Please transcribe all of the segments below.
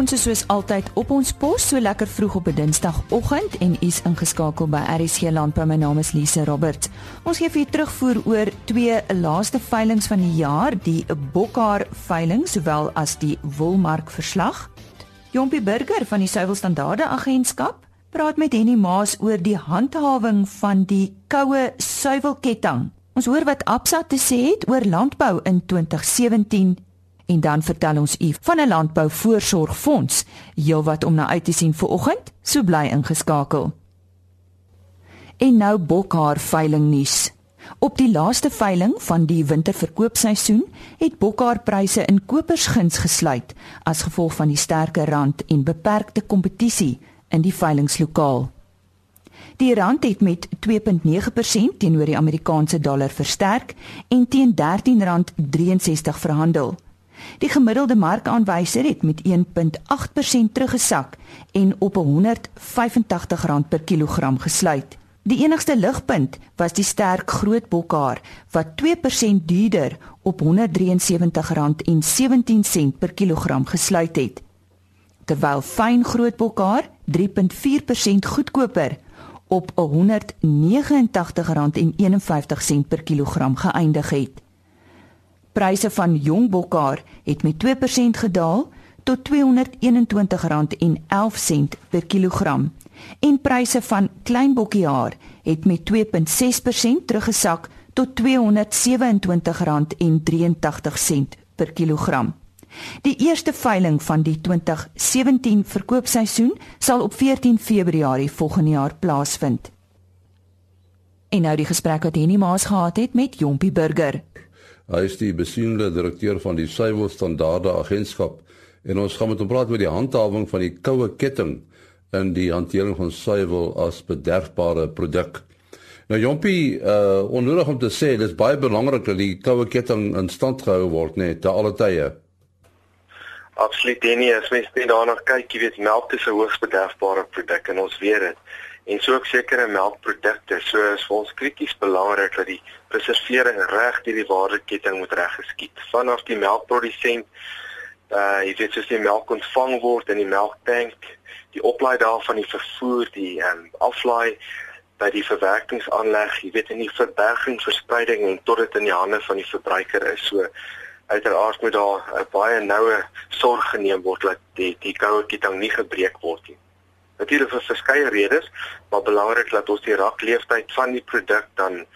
Ons is soos altyd op ons pos so lekker vroeg op 'n Dinsdagoggend en u's ingeskakel by RSC Landbou. My naam is Lise Roberts. Ons gee vir u terugvoer oor twee laaste veilinge van die jaar, die Bokkar veiling sowel as die Wolmark verslag. Jompie Burger van die Suiwel Standaarde Agentskap praat met Henny Maas oor die handhawing van die koue suiwelketting. Ons hoor wat Absa te sê het oor landbou in 2017 en dan vertel ons u van 'n landbou-voorsorgfonds, heelwat om na uit te sien vir oggend. So bly ingeskakel. En nou bokhaar veiling nuus. Op die laaste veiling van die winterverkoopseisoen het bokhaarpryse in kopersguns gesluit as gevolg van die sterker rand en beperkte kompetisie in die veilingslokaal. Die rand het met 2.9% teenoor die Amerikaanse dollar versterk en teen R13.63 verhandel. Die gemiddelde markaanwyser het met 1.8% teruggesak en op R185 per kilogram gesluit. Die enigste ligpunt was die sterk groot bokhaar wat 2% duurder op R173.17 per kilogram gesluit het. Terwyl fyn groot bokhaar 3.4% goedkoper op R189.51 per kilogram geëindig het. Pryse van jong bokhaar het met 2% gedaal tot R221.11 per kilogram en pryse van klein bokkiehaar het met 2.6% teruggesak tot R227.83 per kilogram. Die eerste veiling van die 2017 verkoopseisoen sal op 14 Februarie volgende jaar plaasvind. En nou die gesprek wat Henny Maas gehad het met Jompie Burger. Hy is die besienende direkteur van die Suiwel Standaarde Agentskap en ons gaan met hom praat oor die handhawing van die koue ketting in die hantering van suiwel as bederfbare produk. Nou Jompie, uh onnodig om te sê, dis baie belangrik dat die koue ketting in stand gehou word net te alle tye. Absoluut nie, as mens net daarna kyk, jy weet melk is 'n hoogs bederfbare produk en ons weet dit en so ook sekere melkprodukte. So is vir ons krities belangrik dat die preservering reg deur die waardeketting moet reg geskied. Vanaf die melkprodusent uh jy weet soos die melk ontvang word in die melktank, die oplaai daarvan die vervoer, die um, aflaai by die verwerkingsaanleg, jy weet in die verberging, verspreiding en tot dit in die hande van die verbruiker is. So uiteraard moet daar 'n baie noue sorg geneem word dat die die koue ketting nie gebreek word nie. Natuurlik vir verskeie redes, maar belangrik dat ons die rakleeftyd van die produk dan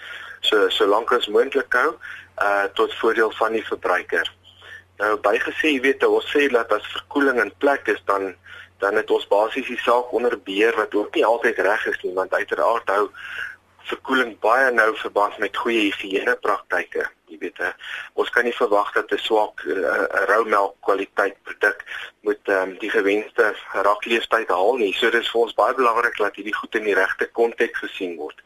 so so lank as moontlik hou uh tot voordeel van die verbruiker. Nou bygesê, jy weet, ons sê dat as verkoeling in plek is dan dan het ons basies die saak onder beheer wat ook nie altyd reg is nie, want uiteraard hou verkoeling baie nou verband met goeie higiëne praktyke jy weet hè ons kan nie verwag dat 'n swak uh, roumelk kwaliteit produk moet um, die gewenste rakleeftyd haal nie so dis vir ons baie belangrik dat hierdie goed in die regte konteks gesien word.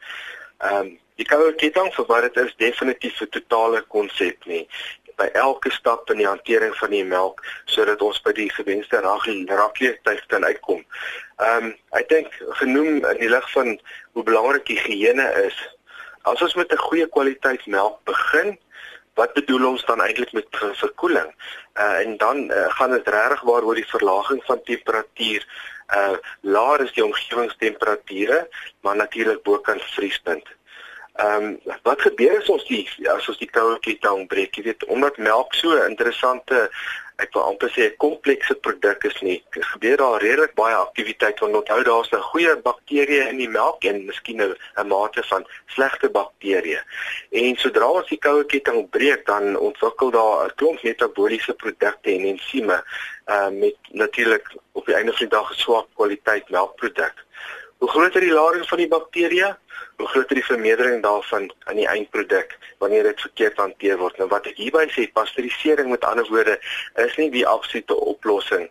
Ehm um, die koue ketting vir wat dit is definitief 'n totale konsep nie by elke stap in die hantering van die melk sodat ons by die gewenste rakleeftyd kan uitkom. Ehm um, ek dink genoem in die lig van hoe belangrik higiëne is As ons met 'n goeie kwaliteit melk begin, wat bedoel ons dan eintlik met verkoeling? Uh en dan uh, gaan dit regtig waar oor die verlaging van temperatuur. Uh laer is die omgewingstemperature, maar natuurlik bo kan vriespunt. Ehm um, wat gebeur as ons die as ons die koue ketting breek? Jy weet, omdat melk so interessante ek wil amper sê 'n komplekse produk is nie. Dit gebeur daar redelik baie aktiwiteit want onthou daar's 'n goeie bakterieë in die melk en miskien 'n mate van slegte bakterieë. En sodra ons die koue ketting breek, dan ontwikkel daar 'n klomp metabooliese produkte en ensieme uh met natuurlik op die einde van die dag 'n swak kwaliteit melkproduk. Hoe groter die lading van die bakterieë, hoe groter die vermeerdering daarvan aan die eindproduk wanneer dit verkeerd hanteer word. Nou wat ek hierby sê, pasteurisering met ander woorde is nie die absolute oplossing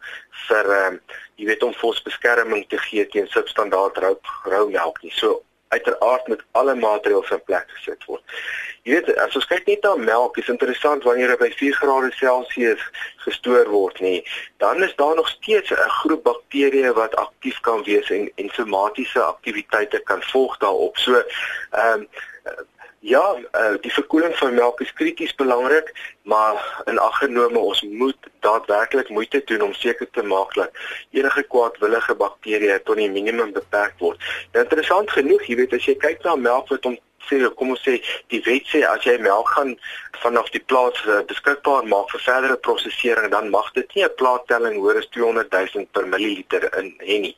vir ehm um, jy weet om vos beskerming te gee teen substandaard rou rou melk nie. So uiteraard met alle maatreëls in plek gesit word. Jy weet, as ons kyk net na melk, is interessant wanneer dit by 4 grade Celsius gestoor word, nê, dan is daar nog steeds 'n groep bakterieë wat aktief kan wees en ensomatiese aktiwiteite kan volg daarop. So, ehm um, Ja, uh, die verkoeling van melk is krities belangrik, maar in aggenome ons moet daadwerklik moeite doen om seker te maak dat enige kwaadwillige bakterieë tot die minimum beperk word. Nou, interessant genoeg, jy weet as jy kyk na melk wat om sê kom ons sê die wet sê as jy melk gaan vanaf die plaas uh, beskikbaar maak vir verdere prosesering dan mag dit nie 'n plaattelling hoër as 200 000 per milliliter in hê nie.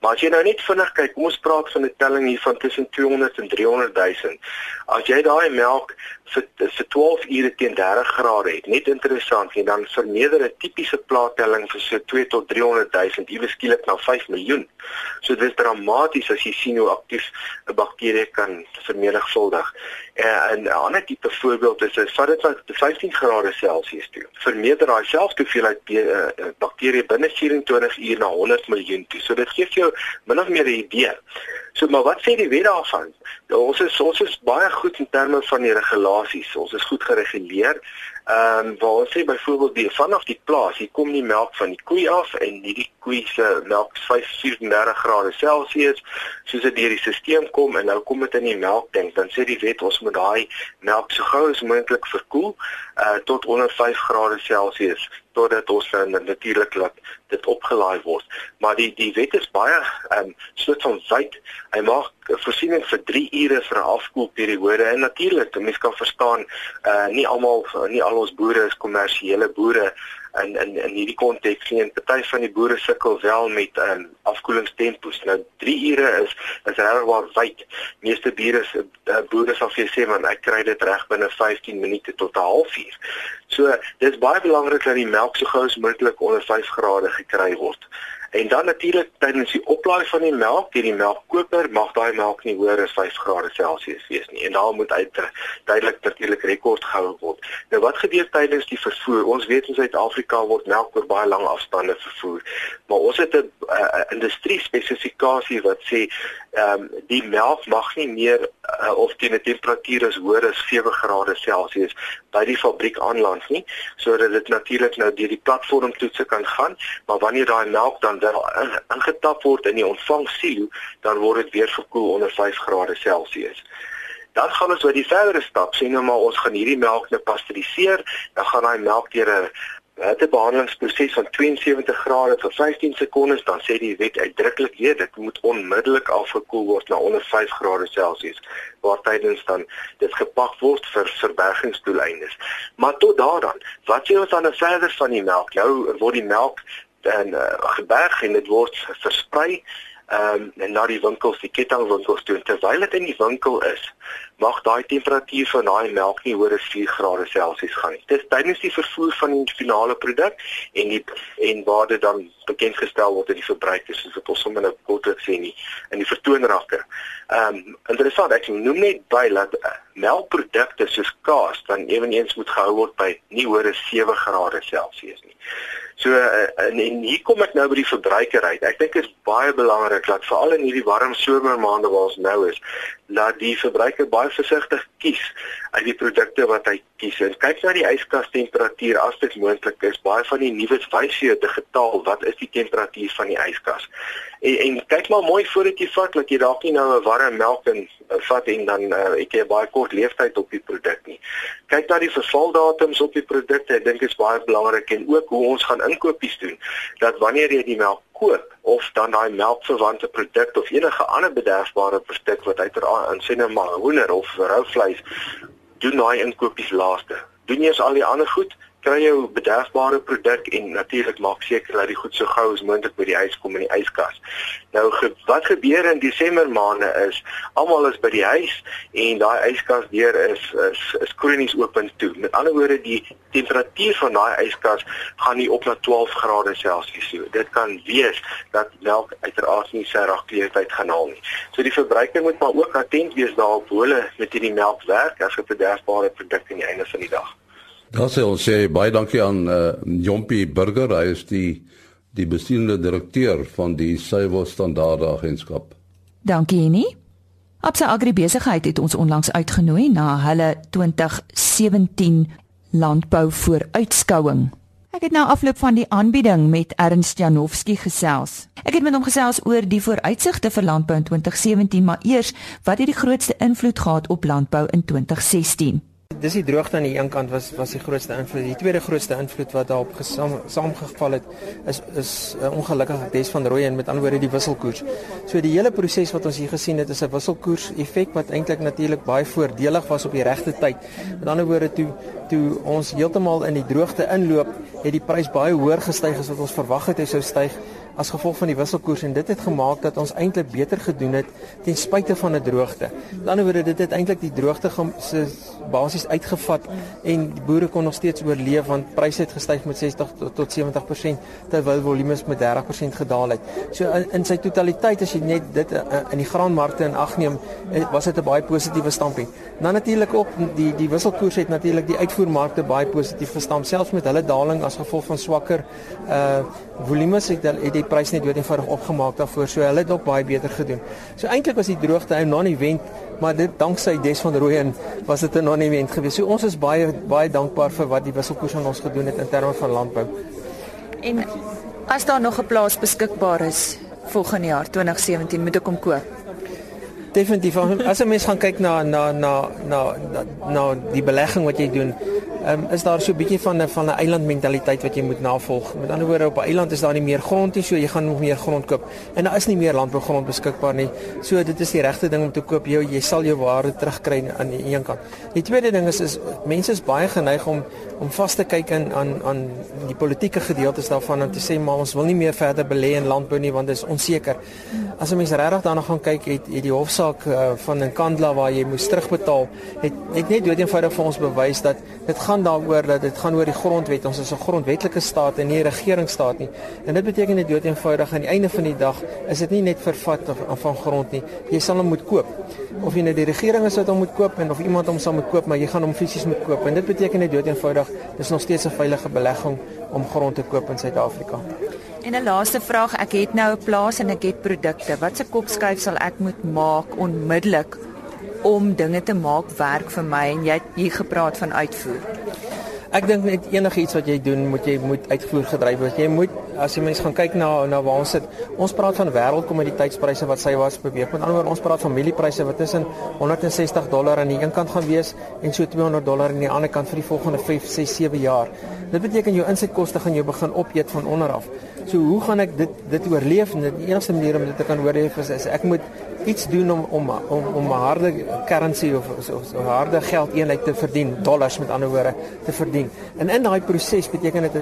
Maar as jy nou net vinnig kyk, kom ons praat van 'n telling hier van tussen 200 en 300 000. As jy daai melk vir vir 12 ure teen 30 grade het, net interessant, en dan vermeerder 'n tipiese plaattelling vir so 2 tot 300 000 iewes skielik na 5 miljoen. So dit is dramaties as jy sien hoe aktief 'n bakterie kan vermenigvuldig. En 'n ander tipe voorbeeld is as vat dit wat 15 grade Celsius toe. Vermeerder daai selfde hoeveelheid uh, bakterieë binne 24 uur na 100 miljoen toe. So dit gee vir jou min of meer 'n idee. So maar wat sê die wet daarvan? Ja, ons is ons is baie goed in terme van die regulasies. Ons is goed gereguleer. Ehm um, waar sê byvoorbeeld die vanaf die plaas, hier kom die melk van die koei af en hierdie koei se melk is 34 grade Celsius, soos dit deur die stelsel kom en nou kom dit in die melktank, dan sê die wet ons moet daai melk so gou as moontlik verkoel uh tot onder 5 grade Celsius totdat ons dan natuurlik laat dit opgelaai word. Maar die die wet is baie ehm um, soort van wyd. Hy maak voorsiening vir 3 ure vir 'n afkoelperiode en natuurlik, mense kan verstaan, uh nie almal nie al ons boere is kommersiële boere in in in hierdie konteks nie en party van die boere sukkel wel met um, afkoelingstempos. Nou 3 ure is is regwaar wyd. Meeste boere se uh, boere sal vir sê man ek kry dit reg binne 15 minute tot 'n halfuur. So dis baie belangrik dat die melk so gou as moontlik onder 5 grade gekry word. En dan natuurlik tydens die oplaai van die melk, deur die melkkoper mag daai melk nie hoër as 5 grade Celsius wees nie. En daar moet uit duidelik natuurlik rekord gehou word. Nou wat gebeur tydens die vervoer? Ons weet in Suid-Afrika word melk oor baie lang afstande vervoer. Maar ons het 'n uh, industrie spesifikasie wat sê ehm um, die melk mag nie meer uh, of teen 'n temperatuur is hoër as 7 grade Celsius by die fabriek aanlands nie sodat dit natuurlik nou deur die platform toetse kan gaan maar wanneer daai melk dan wel ingetap word in die ontvangsilo dan word dit weer verkoel onder 5 grade Celsius Dan gaan ons oor die verdere stap. Sien nou maar ons gaan hierdie melk nou pasteuriseer. Dan gaan daai melk deur 'n watte behandelingsproses van 72 grade vir 15 sekondes dan sê die wet uitdruklik weer dit moet onmiddellik afgekoel word na onder 5 grade Celsius waar tydens dan dit gepak word vir verbergingsdoeleindes. Maar tot daaraan, wat sê ons dan verder van die melk? Nou word die melk dan uh, geberg en dit word versprei ehm um, na die winkels, die kettingwinkels toe terwyl dit in die winkel is, mag daai temperatuur van daai melk nie hoër as 4 grade Celsius gaan nie. Dis tydens die vervoer van die finale produk en die en waar dit dan bekend gestel word aan die verbruikers soos wat ons sommer nou kortlik sê nie in die vertoonrakke. Ehm um, interessant, ek noem net by dat uh, melkprodukte soos kaas dan ewenigs moet gehou word by nie hoër as 7 grade Celsius nie. So uh, en, en hier kom ek nou by die verbruiker uit. Ek dink dit is baie belangrik dat veral in hierdie warm somermaande waar ons nou is, dat die verbruiker baie versigtig kies uit die produkte wat hy kies. En kyk na die yskas temperatuur as dit moontlik is. Baie van die nuus wys jy digitaal wat is die temperatuur van die yskas. En, en kyk maar mooi voordat jy vat dat jy dalk nie nou 'n warm melk in uh, vat en dan uh, het jy 'n baie kort lewensduur op die produk nie. Kyk na die vervaldatums op die produkte. Ek dink is baie belangrik en ook hoe ons gaan inkopies doen. Dat wanneer jy die melk koop of dan daai melkverwante produk of enige ander bederfbare produk wat uiteraard in sinne maar hoender of rou vleis doen daai inkopies laaste. Doen jy as al die ander goed, kry jou bederfbare produk en natuurlik maak seker dat die goed so gou as moontlik by die huis kom in die yskas. Nou ge, wat gebeur in Desember maande is almal is by die huis en daai yskas deur is is is kronies oop en toe. Met ander woorde die temperatuur van daai yskas gaan nie op na 12 grade Celsius nie. Dit kan wees dat melk uiteraard nie sy regkleurheid gaan haal nie. So die verbruiker moet maar ook attent wees daarop hoe hulle met hierdie melk werk as 'n bederfbare produk aan die einde van die dag. Dan sê ons sê baie dankie aan uh, Jompie Burger, hy is die die bestuurende direkteur van die Suiwel Standaarde Agentskap. Dankie Jenny. Absa Agri Besigheid het ons onlangs uitgenooi na hulle 2017 landbou vooruitskouing. Ek het nou afloop van die aanbieding met Ernst Janowski gesels. Ek het met hom gesels oor die vooruitsigte vir landbou in 2017, maar eers wat het die grootste invloed gehad op landbou in 2016? Dis die droogte aan die een kant was was die grootste invloed. Die tweede grootste invloed wat daarop saamgeval het is is 'n uh, ongelukkige des van rooi en met ander woorde die wisselkoers. So die hele proses wat ons hier gesien het is 'n wisselkoers effek wat eintlik natuurlik baie voordelig was op die regte tyd. Met ander woorde toe toe ons heeltemal in die droogte inloop, het die prys baie hoër gestyg as wat ons verwag het hy sou styg as gevolg van die wisselkoers en dit het gemaak dat ons eintlik beter gedoen het ten spyte van 'n droogte. Aan die ander wyse dit het eintlik die droogte se basies uitgevat en die boere kon nog steeds oorleef want pryse het gestyg met 60 tot, tot 70% terwyl volumes met 30% gedaal het. So in, in sy totaliteit as jy net dit uh, in die graanmarkte in ag neem, eh, was dit 'n baie positiewe stampie. Dan natuurlik ook die die wisselkoers het natuurlik die uitvoermarkte baie positief gestamp selfs met hulle daling as gevolg van swakker uh volumes het, het die prys net dood eenvoudig opgemaak daarvoor. So hulle het ook baie beter gedoen. So eintlik was die droogte 'n non-event, maar dit danksy Des van Rooyen was dit 'n non-event geweest. So ons is baie baie dankbaar vir wat die wisselkoers aan ons gedoen het in terme van landbou. En as daar nog 'n plaas beskikbaar is volgende jaar 2017, moet ek kom koop. Definitief. As 'n mens gaan kyk na na na na na die belegging wat jy doen, um, is daar so 'n bietjie van 'n van 'n eilandmentaliteit wat jy moet navolg. Met ander woorde op 'n eiland is daar nie meer grond nie, so jy gaan nog meer grond koop. En daar is nie meer landbougrond beskikbaar nie. So dit is die regte ding om te koop. Jy jy sal jou waarde terugkry aan die een kant. Die tweede ding is is mense is baie geneig om om vas te kyk in aan aan die politieke gedeeltes daarvan en te sê maar ons wil nie meer verder belê in landbou nie want dit is onseker. As 'n mens regtig daarna gaan kyk, het het die hofsaak uh, van Nkandla waar jy moes terugbetaal, het het net doeteenvoudig vir ons bewys dat dit gaan daaroor dat dit gaan oor die grondwet. Ons is 'n grondwetlike staat en nie 'n regeringsstaat nie. En dit beteken net doeteenvoudig aan die einde van die dag is dit nie net vervat of, van grond nie. Jy sal hom moet koop. Of jy net die regering is wat hom moet koop en of iemand hom sal moet koop, maar jy gaan hom fisies moet koop. En dit beteken net doeteenvoudig dis nog steeds 'n veilige belegging om grond te koop in Suid-Afrika. En 'n laaste vraag, ek het nou 'n plaas en ek het produkte. Wat se kopskuif sal ek moet maak onmiddellik om dinge te maak werk vir my en jy hier gepraat van uitvoer. Ek dink net enigiets wat jy doen, moet jy moet uitvoer gedryf word. Jy moet as jy mense gaan kyk na na waar ons sit. Ons praat van wêreldkommoditeitspryse wat sy was beweeg. Met ander woorde, ons praat van mieliepryse wat tussen 160 dollar aan die een kant gaan wees en so 200 dollar aan die ander kant vir die volgende 5, 6, 7 jaar. Dit beteken jou insetkoste gaan jou begin opeet van onder af. So hoe gaan ek dit dit oorleef? En die enigste manier om dit te kan oorleef is, is ek moet iets doen om om om om harde currency of of so harde geld eenheid te verdien, dollars met ander woorde te verdien. En in daai proses beteken dit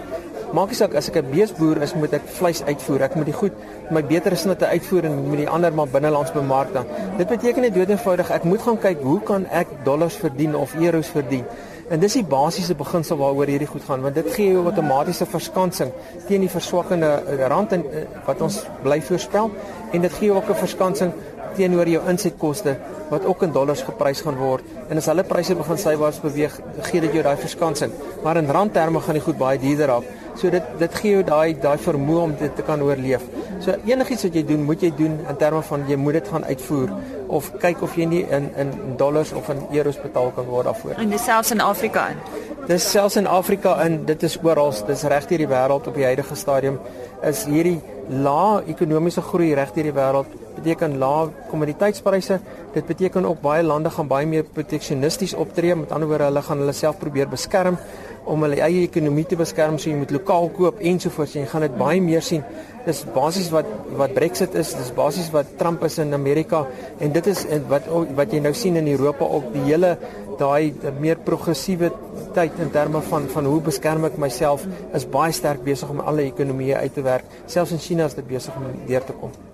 maak nie saak as ek 'n beesboer is, moet ek vleis uitvoer. Ek moet die goed my beter is net te uitvoer en moet die ander maar binnelands bemark dan. Dit beteken net dood eenvoudig ek moet gaan kyk hoe kan ek dollars verdien of euros verdien. En dis die basiese beginsel waaroor hierdie goed gaan want dit gee jou outomatiese verskansing teen die verswakkende rand en eh, wat ons bly voorspel. En dit gee ook 'n verskansing teenoor jou insetkoste wat ook in dollars geprys gaan word. En as hulle pryse begin sywaarts beweeg, gee dit jou daai verskansing. Maar in randterme gaan die goed baie duurder af. So dit dit gee jou daai daai vermoë om dit te kan oorleef. So enigiets wat jy doen, moet jy doen in terme van jy moet dit gaan uitvoer of kyk of jy nie in in dollars of in euros betaal kan word daarvoor. En dis selfs in Afrika in. Dis selfs in Afrika in, dit is oral, dis reg deur die wêreld op die huidige stadium is hierdie lae ekonomiese groei reg deur die wêreld beteken lae kommoditeitspryse. Dit beteken ook baie lande gaan baie meer proteksionisties optree. Met ander woorde, hulle gaan hulle self probeer beskerm om hulle eie ekonomie te beskerm. So jy moet lokaal koop ensovoorts. Jy gaan dit baie meer sien. Dis basies wat wat Brexit is. Dis basies wat Trump is in Amerika en dit is wat wat jy nou sien in Europa ook die hele daai meer progressiewe tyd in terme van van hoe beskerm ek myself is baie sterk besig om alle ekonomieë uit te werk. Selfs in China is dit besig om deur te kom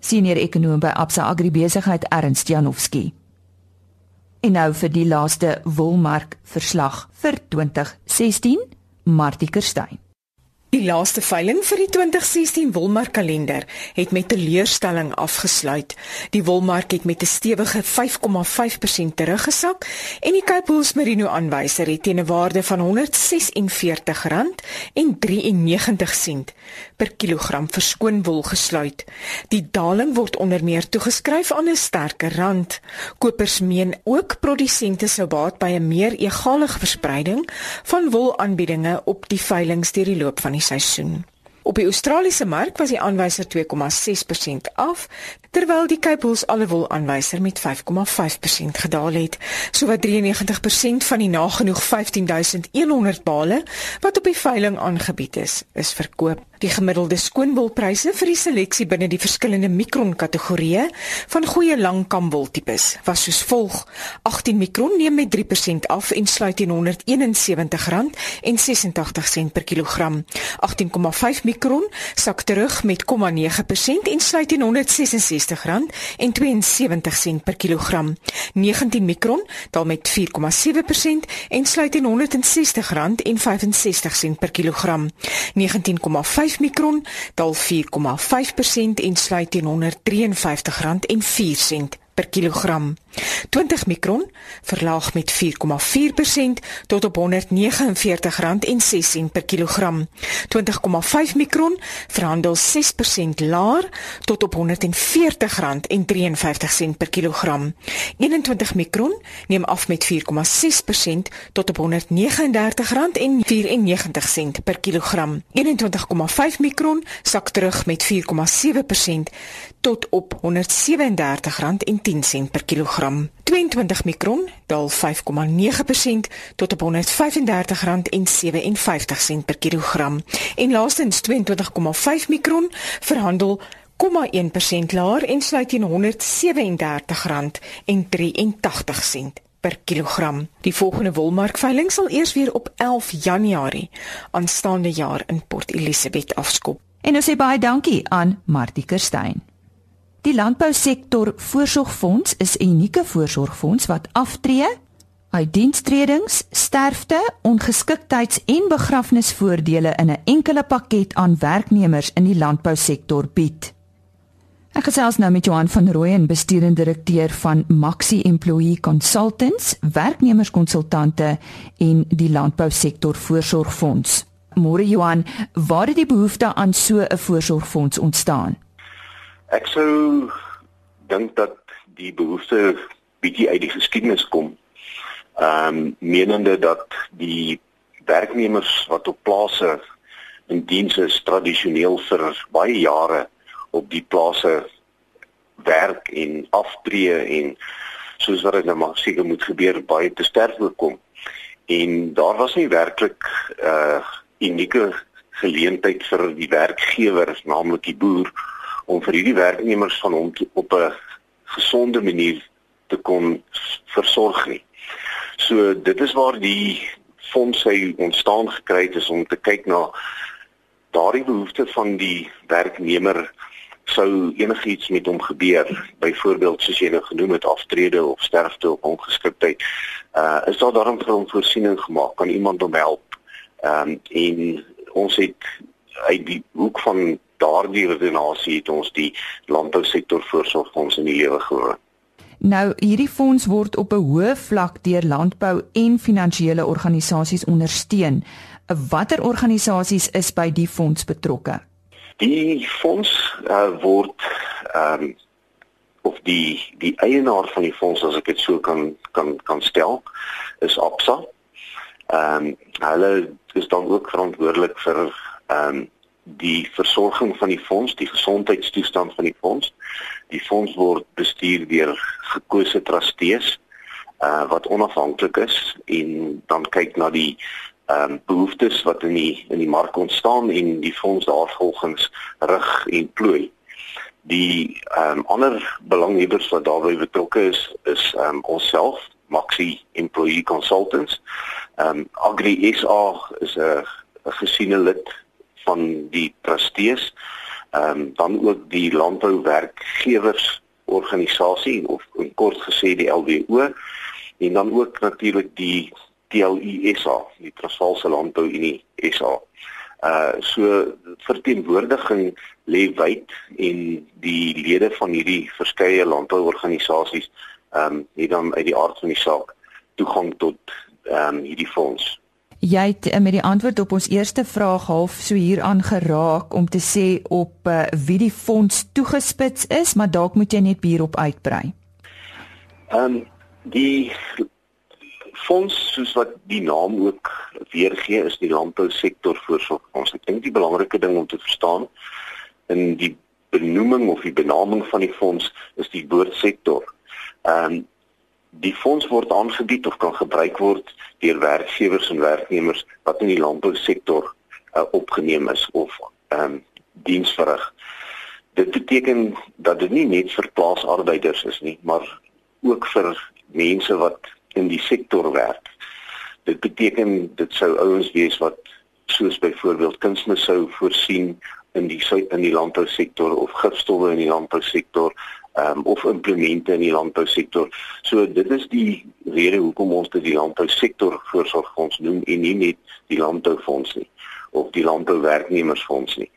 senior ekonom by Absa Agribesigheid Ernst Janowski. En nou vir die laaste wolmark verslag vir 2016, Martie Kerstyn. Die laaste veiling vir die 2016 Wolmark kalender het met 'n teleurstelling afgesluit. Die Wolmark het met 'n stewige 5,5% teruggesak en die Cape Wool Merino aanwyser het teen 'n waarde van R146,93 per kilogram verskoon wol gesluit. Die daling word onder meer toegeskryf aan 'n sterker rand. Kopers meen ook produsente sou baat by 'n meer egalige verspreiding van wolaanbiedinge op die veiling deur die loop van die anytime soon. Op die Australiese mark was die aanwyser 2,6% af, terwyl die Cape Wool alle wol aanwyser met 5,5% gedaal het. Sowat 93% van die nagenoeg 15100 bale wat op die veiling aangebied is, is verkoop. Die gemiddelde skoonwolpryse vir die seleksie binne die verskillende mikron kategorieë van goeie langkamwol tipes was soos volg: 18 mikron neem met 3% af en sluit teen R171.86 per kilogram. 18,5 mikron sak terug met 0,9% en sluit teen R166.72 per kilogram. 19 mikron daal met 4,7% en sluit teen R160.65 per kilogram. 19,5 5 mikron daal 4,5% en sluit teen R153.04 per kilogram. 20 mikron verlaag met 4,4% tot op R149,06 per kilogram. 20,5 mikron verhandel 6% laer tot op R140,53 per kilogram. 21 mikron neem af met 4,6% tot op R139,94 per kilogram. 21,5 mikron sak terug met 4,7% tot op R137,10 per kilogram kilogram. 22 mikron daal 5,9% tot op R135,57 per kilogram. En laastens 22,5 mikron verhandel 0,1% laer en sluit teen R137,83 per kilogram. Die volgende wolmarkveiling sal eers weer op 11 Januarie aanstaande jaar in Port Elizabeth afskop. En ons sê baie dankie aan Martie Kerstyn. Die landbousektor voorsorgfonds is 'n unieke voorsorgfonds wat aftree uit dienstredings, sterfte, ongeskiktheids- en begrafnisvoordele in 'n enkele pakket aan werknemers in die landbousektor bied. Ek gesels nou met Johan van Rooyen, bestuurende direkteur van Maxi Employee Consultants, werknemerskonsultante en die landbousektor voorsorgfonds. Môre Johan, waar het die behoefte aan so 'n voorsorgfonds ontstaan? Ek sou dink dat die behoefte bietjie uit die geskiedenis kom. Ehm um, menende dat die werknemers wat op plase in diens is tradisioneel vir baie jare op die plase werk en aftree en soos wat dit nou maar seker moet gebeur baie te sterk kom. En daar was nie werklik 'n uh, unieke geleentheid vir die werkgewer, naamlik die boer om vir hierdie werknemers van hom te, op 'n gesonde manier te kon versorg nie. So dit is waar die fonds hy ontstaan gekry het is om te kyk na daardie behoeftes van die werknemer sou enigiets met hom gebeur byvoorbeeld soos jy nou genoem het aftrede of sterfte of ongeskiktheid uh is daar daarom vir hom voorsiening gemaak kan iemand hom help um, en ons het uit die hoek van daardie redenasie het ons die landbousektor voorsorgfonds in die lewe geroep. Nou hierdie fonds word op 'n hoë vlak deur landbou en finansiële organisasies ondersteun. Watter organisasies is by die fonds betrokke? Die fonds uh, word ehm um, of die die eienaar van die fonds as ek dit so kan kan kan stel is Absa. Ehm um, hulle is dan ook verantwoordelik vir ehm um, die versorging van die fonds, die gesondheidstoestand van die fonds. Die fonds word bestuur deur gekose trustees uh wat onafhanklik is en dan kyk na die ehm um, behoeftes wat in die in die mark ontstaan en die fonds daarvolgens rig en plooi. Die ehm um, ander belanghebbers wat daarbey betrokke is is ehm um, onsself Maxi Employee Consultants. Ehm um, Agri SA is 'n gesiene lid van die trustees ehm um, dan ook die landbouwerkgewers organisasie of in kort gesê die LWO en dan ook natuurlik die TLUSA die Transvaalse Landbou Unie SA. Uh so verteenwoordiging lê wyd en die lede van hierdie verskeie landbouorganisasies ehm um, het dan uit die aard van die saak toegang tot ehm um, hierdie fonds. Jy het eh, met die antwoord op ons eerste vraag half so hier aangeraak om te sê op uh, wie die fonds toegespits is, maar dalk moet jy net hierop uitbrei. Ehm um, die fonds soos wat die naam ook weergee is die landbousektor voorsorg. Ons ek dink die belangrike ding om te verstaan in die benoeming of die benaming van die fonds is die woordsektor. Ehm um, die fonds word aangebied of kan gebruik word deur werkgewers en werknemers wat in die landbousektor uh, opgeneem is of ehm um, diens verrig. Dit beteken dat dit nie net vir plaasarbeiders is nie, maar ook vir mense wat in die sektor werk. Dit beteken dit sou ouens wees wat soos byvoorbeeld kunsmis sou voorsien in die in die landbousektor of gifstowwe in die landbousektor um, of implemente in die landbousektor. So dit is die rede hoekom ons dit die landbousektor voorsorgfonds noem en nie net die landboufonds nie of die landbouwerknemersfonds nie.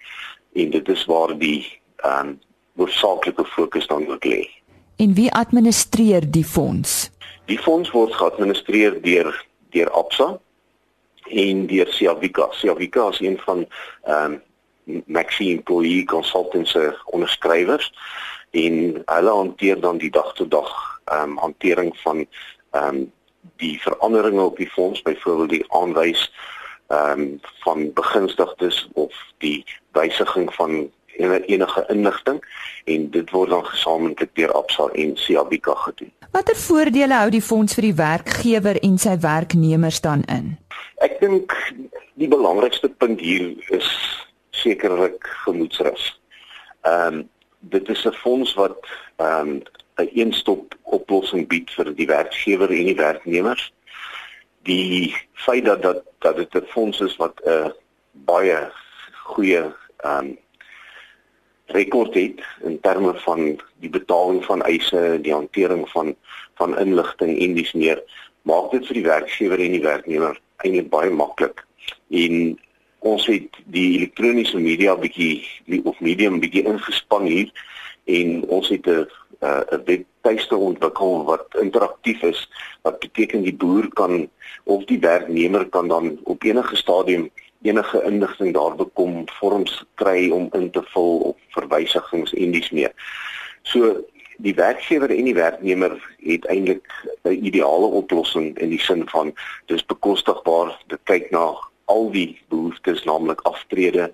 En dit is waar die ehm um, hoofsaaklike fokus dan ook lê. En wie administreer die fonds? Die fonds word geadministreer deur deur Absa en deur Siavika. Siavika is een van ehm um, Maxi Employee Consultants se onderskrywers en hulle hanteer dan die dag tot dag ehm um, hantering van ehm um, die veranderinge op die fonds, byvoorbeeld die aanwys ehm um, van begunstigdes of die wysiging van enige inligting en dit word dan gesamentlik deur Absa en Siabika gedoen. Watter voordele hou die fonds vir die werkgewer en sy werknemers dan in? Ek dink die belangrikste punt hier is sekerlik gemoedsrus. Ehm um, dit is 'n fonds wat ehm um, 'n eenstop oplossing bied vir die werkgewer en die werknemers. Die feit dat dat dat dit 'n fonds is wat 'n uh, baie goeie ehm um, rekord het in terme van die betaling van eise, die hantering van van inligting en dis meer, maak dit vir die werkgewer en die werknemer eintlik baie maklik. En ons het die elektroniese media bietjie of medium bietjie ingespan hier en ons het 'n 'n webtuiste ontwikkel wat interaktief is wat beteken die boer kan of die werknemer kan dan op enige stadium enige inligting daar bekom, vorms kry om in te vul of verwysigings en dis meer. So die werkgewer en die werknemer het eintlik 'n ideale oplossing in die sin van dis bekostigbaar, dit kyk na al die behoeftes, naamlik aftrede,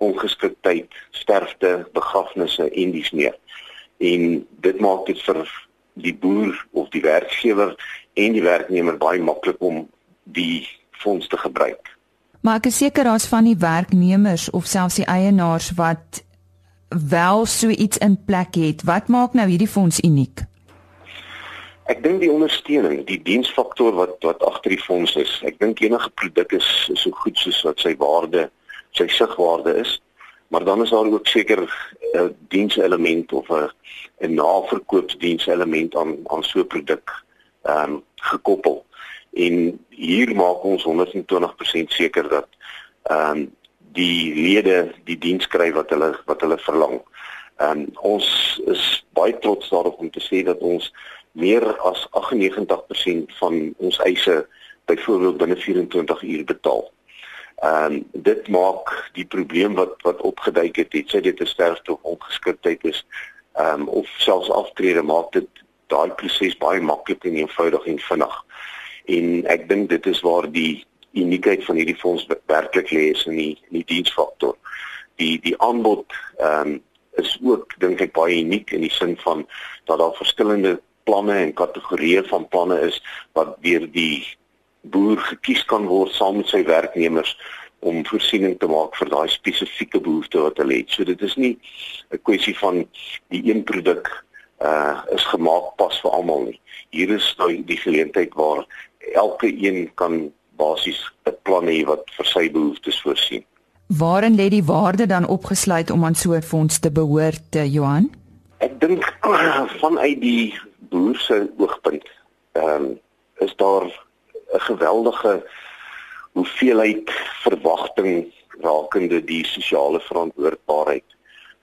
ongeskiktheid, sterfte, begrafnisse en dis meer. En dit maak dit vir die boer of die werkgewer en die werknemer baie maklik om die fonds te gebruik. Maar ek is seker daar's van die werknemers of selfs die eienaars wat wel so iets in plek het. Wat maak nou hierdie fonds uniek? Ek dink die ondersteuning, die diensfaktor wat wat agter die fonds is. Ek dink enige produk is, is so goed soos wat sy waarde, sy sigwaarde is. Maar dan is daar ook seker 'n dienselement of 'n 'n naverkoopsdienselement aan aan so 'n produk ehm um, gekoppel en hier maak ons 120% seker dat ehm um, die lede die diens kry wat hulle wat hulle verlang. Ehm um, ons is baie trots daarop om te sê dat ons meer as 98% van ons eise byvoorbeeld binne 24 uur betaal. Ehm um, dit maak die probleem wat wat opgeduik het, het sy dit 'n sterfte of ongeskiktheid is, ehm um, of selfs aftrede maak dit daai proses baie maklik en eenvoudig en vinnig en ek dink dit is waar die uniekheid van hierdie fonds werklik lê is in die in die diensfaktor. Die die aanbod ehm um, is ook dink ek baie uniek in die sin van dat daar verskillende planne en kategorieë van planne is wat deur die boer gekies kan word saam met sy werknemers om voorsiening te maak vir daai spesifieke behoefte wat hulle het. So dit is nie 'n kwessie van die een produk uh is gemaak pas vir almal nie. Hier is nou die geleentheid waar elke een kan basies 'n plan hê wat vir sy behoeftes voorsien. Waarin lê die waarde dan opgesluit om aan so 'n fonds te behoort, eh, Johan? Ek dink vanuit die boer se oogpunt, ehm um, is daar 'n geweldige hoeveelheid verwagting rakende die sosiale verantwoordbaarheid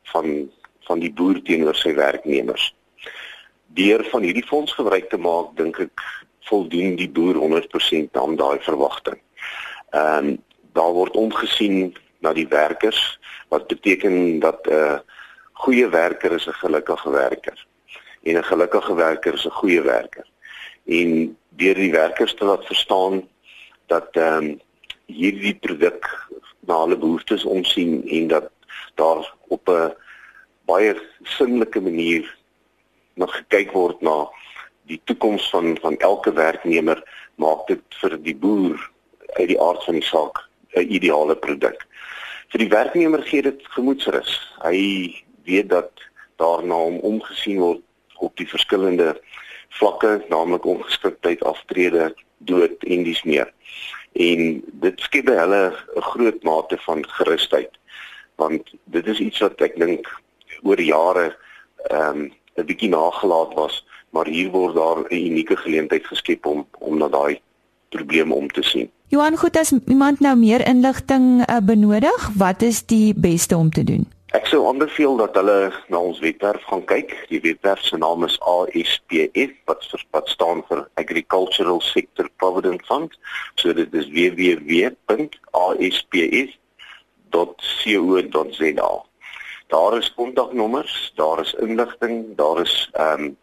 van van die boer teenoor sy werknemers. Deur van hierdie fonds gebruik te maak, dink ek voldoen die boer 100% aan daai verwagting. Ehm um, daar word omgesien na die werkers wat beteken dat 'n uh, goeie werker is 'n gelukkige werker en 'n gelukkige werker is 'n goeie werker. En deur die werkers te laat verstaan dat ehm um, hierdie produk na hulle behoeftes omsien en dat daar op 'n baie sinnelike manier nog gekyk word na die toekoms van van elke werknemer maak dit vir die boer uit die aard van die saak 'n ideale produk. Vir die werknemer gee dit gemoedsrus. Hy weet dat daarna hom omgesien word op die verskillende vlakke, naamlik ongeskiktheid, aftrede, dood en dis meer. En dit skep by hulle 'n groot mate van gerusheid want dit is iets wat ek dink oor jare ehm um, 'n bietjie nagelaat was, maar hier word daar 'n unieke geleentheid geskep om om na daai probleme om te sien. Johan, goed as iemand nou meer inligting uh, benodig, wat is die beste om te doen? Ek sou aanbeveel dat hulle na ons webwerf gaan kyk. Die webwerf se naam is ASPF wat vir wat staan vir Agricultural Sector Provident Fund. So dit is www.aspf.co.za. Daar is kontaknommers, daar is inligting, daar is ehm um,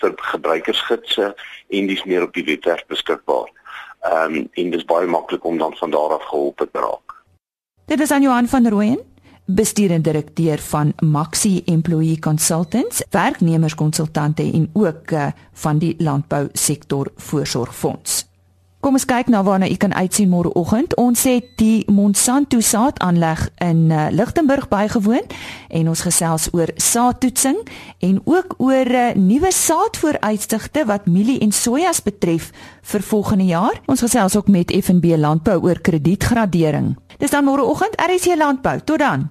vir gebruikersgidse en dis meer op die webwerf beskikbaar. Ehm um, en dit is baie maklik om dan van daar af geholp te raak. Dit is aan Johan van Rooyen, bestuurende direkteur van Maxi Employee Consultants, werknemerskonsultante en ook uh, van die landbou sektor voorsorgfonds. Kom ons kyk na waarna u kan uitsien môreoggend. Ons het die Monsanto saadaanleg in uh, Lichtenburg bygewoon en ons gesels oor saadtoetsing en ook oor uh, nuwe saadvooruitsigte wat mielie en sojas betref vir volgende jaar. Ons gesels ook met FNB Landbou oor kredietgradering. Dis dan môreoggend RC Landbou. Tot dan.